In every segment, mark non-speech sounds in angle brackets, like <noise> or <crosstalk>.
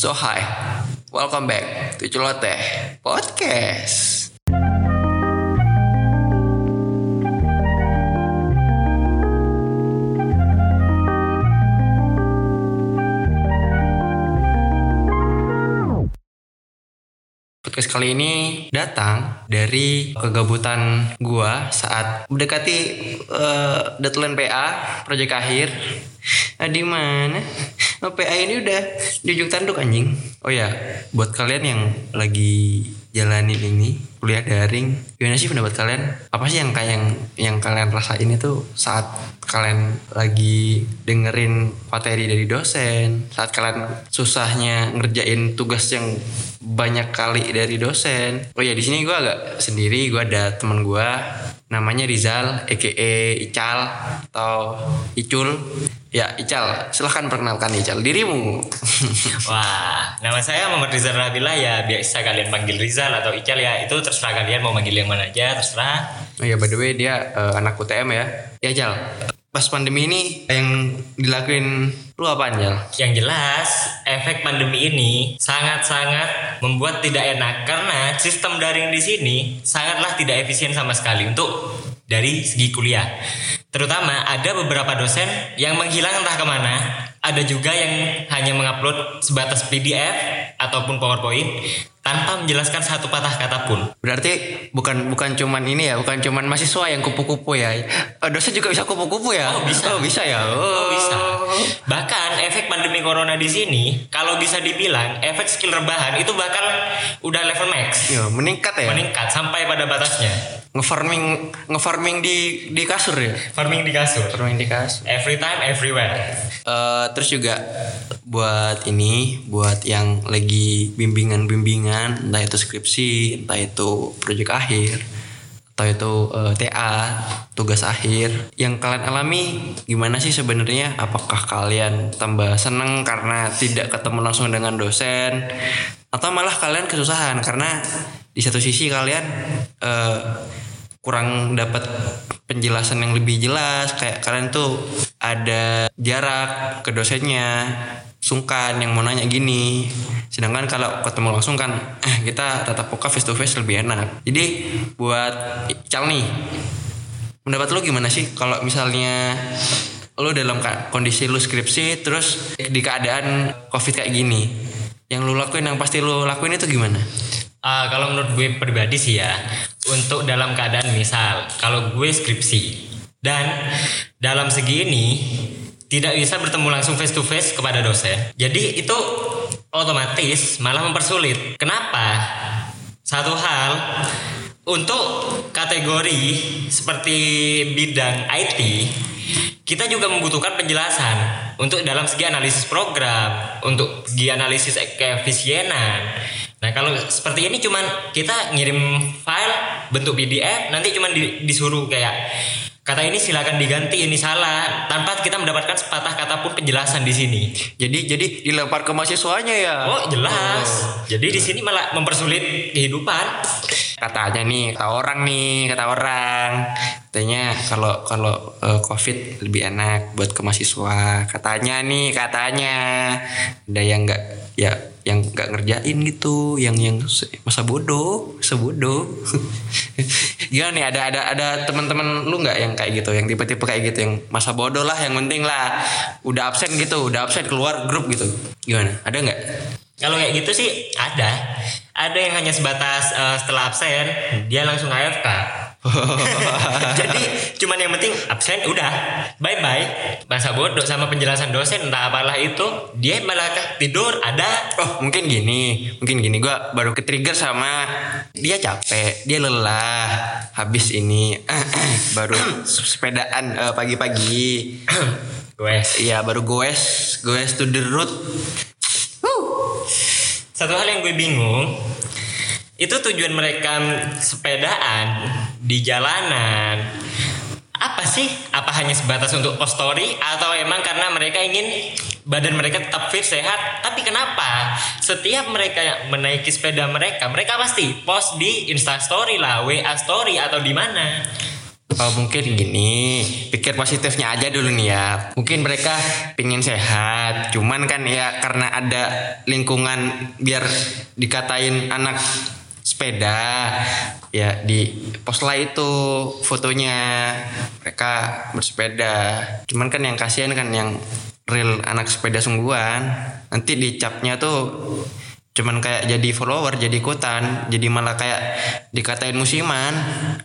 So hi, welcome back to Celoteh Podcast. Podcast kali ini datang dari kegabutan gua saat mendekati eh, deadline PA proyek akhir. Nah, di mana? Oh, PA ini udah di ujung tanduk anjing. Oh ya, buat kalian yang lagi jalanin ini kuliah daring, gimana sih pendapat kalian? Apa sih yang kayak yang, yang kalian rasain itu saat kalian lagi dengerin materi dari dosen, saat kalian susahnya ngerjain tugas yang banyak kali dari dosen. Oh ya di sini gue agak sendiri, gue ada teman gue namanya Rizal, EKE Ical atau Icul. Ya Ical, silahkan perkenalkan Ical dirimu. <laughs> Wah, nama saya Muhammad Rizal Rabila ya biasa kalian panggil Rizal atau Ical ya itu terserah kalian mau manggil yang mana aja terserah. oh ya by the way dia eh, anak UTM ya. Ya Ical, pas pandemi ini yang dilakuin lu apa Ical? Yang jelas efek pandemi ini sangat-sangat membuat tidak enak karena sistem daring di sini sangatlah tidak efisien sama sekali untuk dari segi kuliah. Terutama ada beberapa dosen yang menghilang entah ke mana. Ada juga yang hanya mengupload sebatas PDF ataupun PowerPoint tanpa menjelaskan satu patah kata pun. Berarti bukan bukan cuman ini ya, bukan cuman mahasiswa yang kupu-kupu ya. Eh, dosen juga bisa kupu-kupu ya? Oh, bisa. Oh, bisa ya. Oh, Oh bisa. Bahkan efek pandemi corona di sini, kalau bisa dibilang efek skill rebahan itu bakal udah level max, Yo, meningkat ya. meningkat sampai pada batasnya. Ngefarming ngefarming di di kasur ya. Farming di kasur, Farming di kasur. every time, everywhere. Eh, terus juga buat ini, buat yang lagi bimbingan-bimbingan, entah itu skripsi, entah itu proyek akhir, atau itu eh, TA, tugas akhir, yang kalian alami gimana sih sebenarnya? Apakah kalian tambah seneng karena tidak ketemu langsung dengan dosen, atau malah kalian kesusahan karena di satu sisi kalian eh, kurang dapat penjelasan yang lebih jelas. Kayak kalian tuh ada jarak ke dosennya sungkan yang mau nanya gini. Sedangkan kalau ketemu langsung kan eh kita tatap muka face to face lebih enak. Jadi buat Ical nih pendapat lu gimana sih? Kalau misalnya lu dalam kondisi lu skripsi terus di keadaan covid kayak gini yang lu lakuin yang pasti lu lakuin itu gimana? Ah, kalau menurut gue pribadi sih ya, untuk dalam keadaan misal, kalau gue skripsi dan dalam segi ini tidak bisa bertemu langsung face to face kepada dosen. Jadi itu otomatis malah mempersulit. Kenapa? Satu hal untuk kategori seperti bidang IT kita juga membutuhkan penjelasan untuk dalam segi analisis program, untuk segi analisis keefisienan. Nah kalau seperti ini cuman kita ngirim file bentuk PDF, nanti cuman di- disuruh kayak kata ini silakan diganti ini salah tanpa kita mendapatkan sepatah kata pun penjelasan di sini. jadi jadi dilempar ke mahasiswanya ya Oh jelas. Jadi di sini malah mempersulit kehidupan. katanya nih kata orang nih kata orang katanya kalau kalau eh, covid lebih enak buat ke mahasiswa katanya nih katanya ada yang nggak ya yang nggak ngerjain gitu yang yang masa bodoh masa bodoh <laughs> gimana nih ada ada ada teman-teman lu nggak yang kayak gitu yang tipe-tipe kayak gitu yang masa bodoh lah yang penting lah udah absen gitu udah absen keluar grup gitu gimana ada nggak Kalau kayak gitu sih ada. Ada yang hanya sebatas eh, setelah absen dia langsung AFK. <laughs> Jadi cuman yang penting absen udah bye bye. Masa bodoh sama penjelasan dosen entah apalah itu dia malah tidur ada. Oh mungkin gini, mungkin gini. Gua baru ke trigger sama dia capek, dia lelah. Habis ini <clears throat> baru sepedaan eh, pagi-pagi. <clears throat> Wes. Iya baru goes, goes to the road. Satu hal yang gue bingung itu tujuan mereka sepedaan di jalanan apa sih? Apa hanya sebatas untuk post story atau emang karena mereka ingin badan mereka tetap fit sehat? Tapi kenapa setiap mereka menaiki sepeda mereka, mereka pasti post di Insta Story lah, WA Story atau di mana? Oh mungkin gini, pikir positifnya aja dulu nih ya. Mungkin mereka pingin sehat, cuman kan ya karena ada lingkungan biar dikatain anak sepeda ya di post lah itu fotonya. Mereka bersepeda. Cuman kan yang kasihan kan yang real anak sepeda sungguhan. Nanti dicapnya tuh cuman kayak jadi follower jadi ikutan jadi malah kayak dikatain musiman.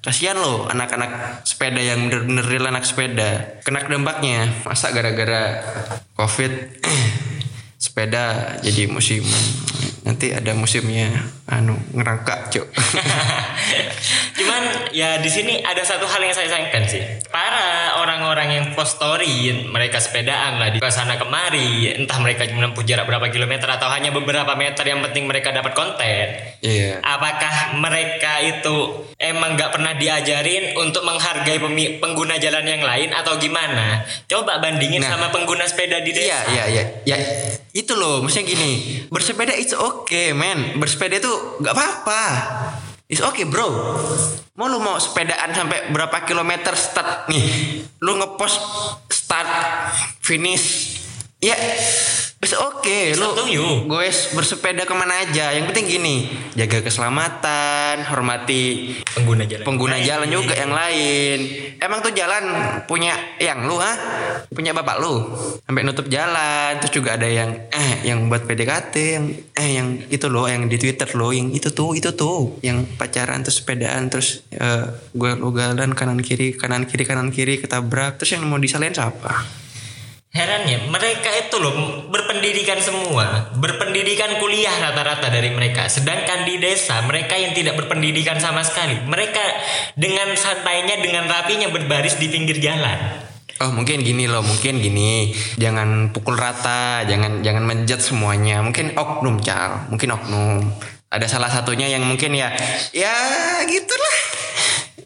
Kasihan loh anak-anak sepeda yang bener-bener real anak sepeda. Kena dampaknya. Masa gara-gara covid <clears throat> sepeda jadi musiman nanti ada musimnya anu ngerangkak cuk <laughs> Cuman ya di sini ada satu hal yang saya sayangkan sih. Para orang-orang yang post story mereka sepedaan lah di sana kemari, entah mereka menempuh jarak berapa kilometer atau hanya beberapa meter yang penting mereka dapat konten. iya Apakah mereka itu emang nggak pernah diajarin untuk menghargai pengguna jalan yang lain atau gimana? Coba bandingin Nah. sama pengguna sepeda di desa. Iya, iya, iya. Ya, itu loh, maksudnya gini, bersepeda it's okay, man. Bersepeda itu nggak apa-apa. It's okay, bro. Mau lu mau sepedaan sampai berapa kilometer start nih? Lu ngepost start finish. Ya, it's okay. Lu gue bersepeda ke mana aja. Yang penting gini, jaga keselamatan, hormati Pengguna jalan. pengguna lain. jalan juga yang lain. Emang tuh jalan punya yang lu ha? Punya bapak lu. Sampai nutup jalan, terus juga ada yang eh yang buat PDKT, yang eh yang itu loh, yang di Twitter loh, yang itu tuh, itu tuh, yang pacaran terus sepedaan terus eh, gue ugalan kanan kiri, kanan kiri, kanan kiri ketabrak. Terus yang mau disalahin siapa? Herannya mereka itu loh berpendidikan semua, berpendidikan kuliah rata-rata dari mereka. Sedangkan di desa mereka yang tidak berpendidikan sama sekali, mereka dengan santainya dengan rapinya berbaris di pinggir jalan. Oh mungkin gini loh, mungkin gini, jangan pukul rata, jangan jangan menjat semuanya. Mungkin oknum cal, mungkin oknum. Ada salah satunya yang mungkin ya, ya gitulah.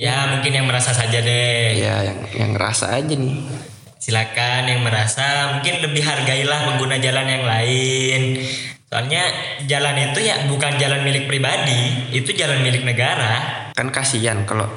Ya mungkin yang merasa saja deh. Ya yang yang ngerasa aja nih. Silakan yang merasa mungkin lebih hargailah pengguna jalan yang lain. Soalnya jalan itu ya bukan jalan milik pribadi, itu jalan milik negara. Kan kasihan kalau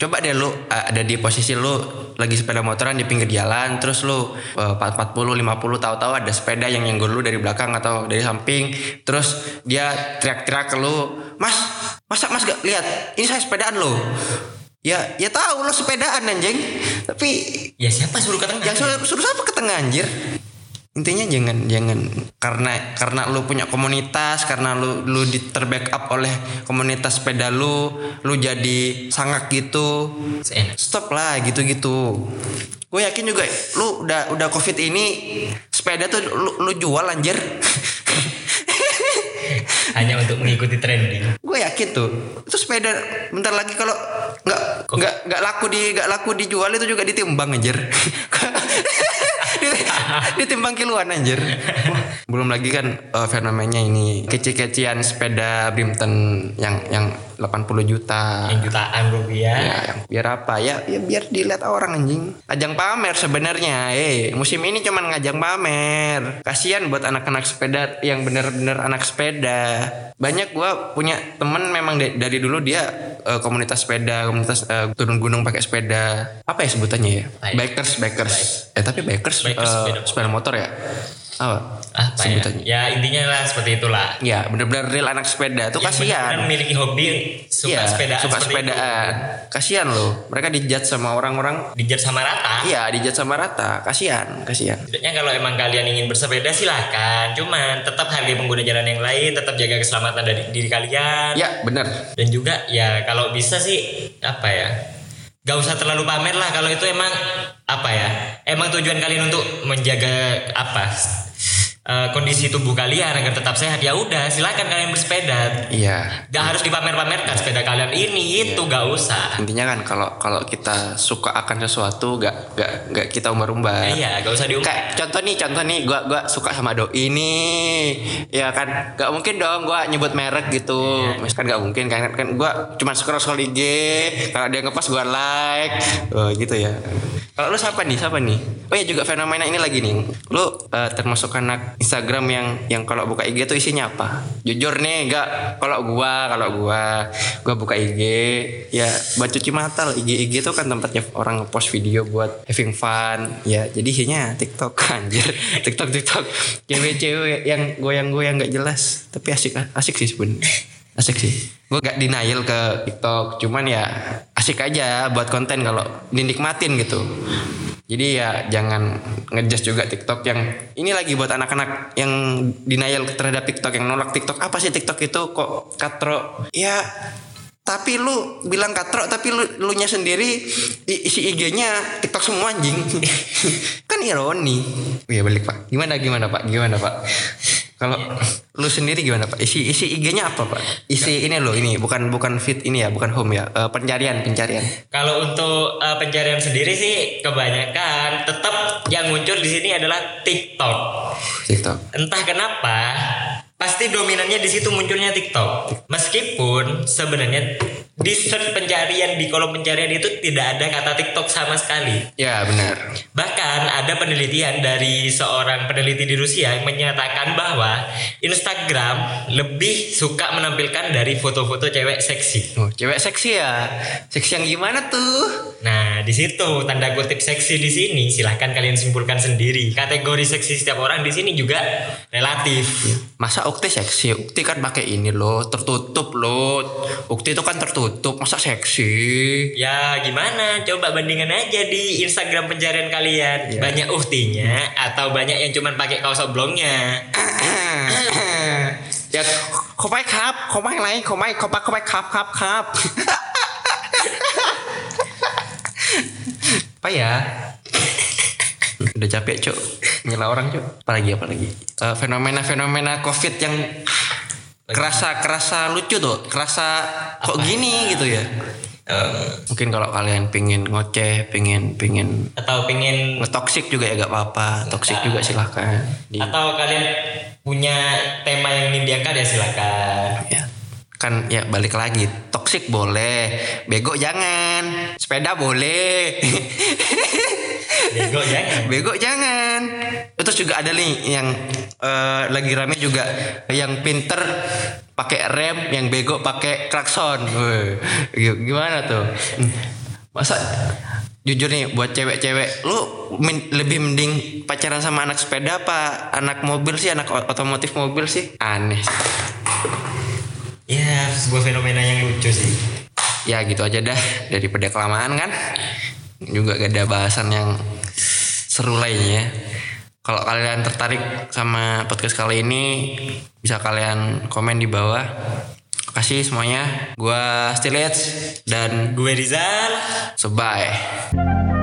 coba deh lu ada di posisi lu lagi sepeda motoran di pinggir jalan terus lu uh, 40 50 tahu-tahu ada sepeda yang nyenggol lu dari belakang atau dari samping terus dia teriak-teriak ke lu mas masa mas gak lihat ini saya sepedaan lo ya ya tahu lo sepedaan anjing. Tapi Ya siapa suruh ke tengah? yang suruh, suruh siapa ke tengah anjir? Intinya jangan jangan. Karena karena lu punya komunitas karena lu lu di terbackup oleh komunitas sepeda lu lu jadi sangak gitu. Stop lah gitu gitu gue yakin juga lu udah udah covid ini sepeda tuh lu, lu jual anjir. <laughs> Hanya untuk mengikuti trending. Gue yakin tuh. Itu sepeda bentar lagi kalau nggak nggak nggak laku di nggak laku dijual itu juga ditimbang anjir. <laughs> <laughs> Ditimbang kiloan anjir <laughs> belum lagi kan eh, fenomenanya ini kece-kecian sepeda Brimpton yang yang 80 juta. Yang jutaan rupiah. ya yang biar apa? Ya ya biar dilihat orang anjing. Ajang pamer sebenarnya eh. Musim ini cuman ngajang pamer. Kasihan buat anak-anak sepeda yang bener-bener anak sepeda. Banyak gua punya temen memang da- dari dulu dia eh, komunitas sepeda komunitas eh, turun gunung pakai sepeda. Apa ya sebutannya ya? Bikers bikers. Eh tapi bikers, Bikers eh, sepeda sepeda motor ya? Apa Apa ya? sebutannya Ya intinya lah seperti itulah. ya bener-bener real anak sepeda tuh Yang kasihan benar-benar memiliki hobi suka Iya, sepedaan suka sepedaan. Kasihan loh, mereka dijat sama orang-orang. Dijat sama rata. Iya, dijat sama rata. Kasihan, kasihan. Setidaknya kalau emang kalian ingin bersepeda silahkan. Cuman tetap hargai pengguna jalan yang lain, tetap jaga keselamatan dari diri kalian. Ya, bener. Dan juga ya kalau bisa sih apa ya? Gak usah terlalu pamer lah kalau itu emang apa ya? Emang tujuan kalian untuk menjaga apa? Eh, kondisi tubuh kalian agar tetap sehat ya udah silakan kalian bersepeda Iya. Gak harus dipamer-pamerkan sepeda kalian ini itu gak usah. Intinya kan kalau kalau kita suka akan sesuatu gak gak gak kita umbar-umbar. Iya, gak usah diumbar. Kayak contoh nih, contoh nih, gua gua suka sama doi ini, ya kan, gak mungkin dong gua nyebut merek gitu, Mas kan gak mungkin kan, kan gua cuma scroll scroll IG, kalau dia ngepost gua like, oh, gitu ya. Kalau lu siapa nih? Siapa nih? Oh ya juga fenomena ini lagi nih. Lu eh, termasuk anak Instagram yang yang kalau buka IG tuh isinya apa? Jujur nih, enggak. Kalau gua, kalau gua, gua buka IG, ya buat cuci mata lah. IG IG tuh kan tempatnya orang post video buat having fun. Ya, jadi isinya TikTok <laughs> anjir. TikTok TikTok. Cewek-cewek yang goyang-goyang nggak jelas, tapi asik asik sih sebenarnya. Asik sih. Gue gak denial ke TikTok, cuman ya asik aja buat konten kalau dinikmatin gitu. Jadi ya jangan ngejudge juga TikTok yang ini lagi buat anak-anak yang denial terhadap TikTok yang nolak TikTok. Apa sih TikTok itu kok katro? Ya tapi lu bilang katro tapi lu lu nya sendiri isi IG-nya TikTok semua anjing. <laughs> kan ironi. Iya balik Pak. Gimana gimana Pak? Gimana Pak? Kalau <laughs> lu sendiri gimana Pak? Isi isi IG-nya apa Pak? Isi ini loh ini bukan bukan fit ini ya, bukan home ya. Eh, pencarian pencarian. Kalau untuk uh, pencarian sendiri sih kebanyakan tetap yang muncul di sini adalah TikTok. TikTok. Entah kenapa pasti dominannya di situ munculnya TikTok. Meskipun sebenarnya di search pencarian di kolom pencarian itu tidak ada kata TikTok sama sekali. Ya benar. Bahkan ada penelitian dari seorang peneliti di Rusia yang menyatakan bahwa Instagram lebih suka menampilkan dari foto-foto cewek seksi. Oh, cewek seksi ya. Seksi yang gimana tuh? Nah, di situ tanda kutip seksi di sini silahkan kalian simpulkan sendiri. Kategori seksi setiap orang di sini juga relatif. Masa Ukti seksi? Ukti kan pakai ini loh, tertutup loh. Ukti itu kan tertutup, tutup masa seksi? Ya gimana? Coba bandingan aja di Instagram pencarian kalian. Ya. banyak uhtinya atau banyak yang cuman pakai kaos oblongnya? Ya kau pakai kap kau pakai lain kau pakai kau pakai kap kap kap. Apa ya? Udah capek cok nyela orang cok apalagi apalagi? Eh, uh, fenomena fenomena covid yang kerasa kerasa lucu tuh. Kerasa kok gini gitu ya. Mungkin kalau kalian pingin ngoceh pingin pingin Atau pengen ngetoksik juga ya gak apa-apa. Toksik juga silahkan. Di- atau kalian punya tema yang ingin diangkat ya silakan. ya kan ya balik lagi. Toksik boleh bego jangan. Sepeda boleh <laughs> Bego jangan. bego jangan terus juga ada nih yang eh, lagi rame juga yang pinter pakai rem yang bego pakai klakson gimana tuh masa jujur nih buat cewek-cewek lu min- lebih mending pacaran sama anak sepeda apa anak mobil sih anak otomotif mobil sih aneh. Ya, sebuah fenomena yang lucu sih. ya gitu aja dah daripada kelamaan kan juga gak ada bahasan yang seru lainnya. Kalau kalian tertarik sama podcast kali ini bisa kalian komen di bawah. Kasih semuanya. Gua Stilets dan Gue Rizal. sebye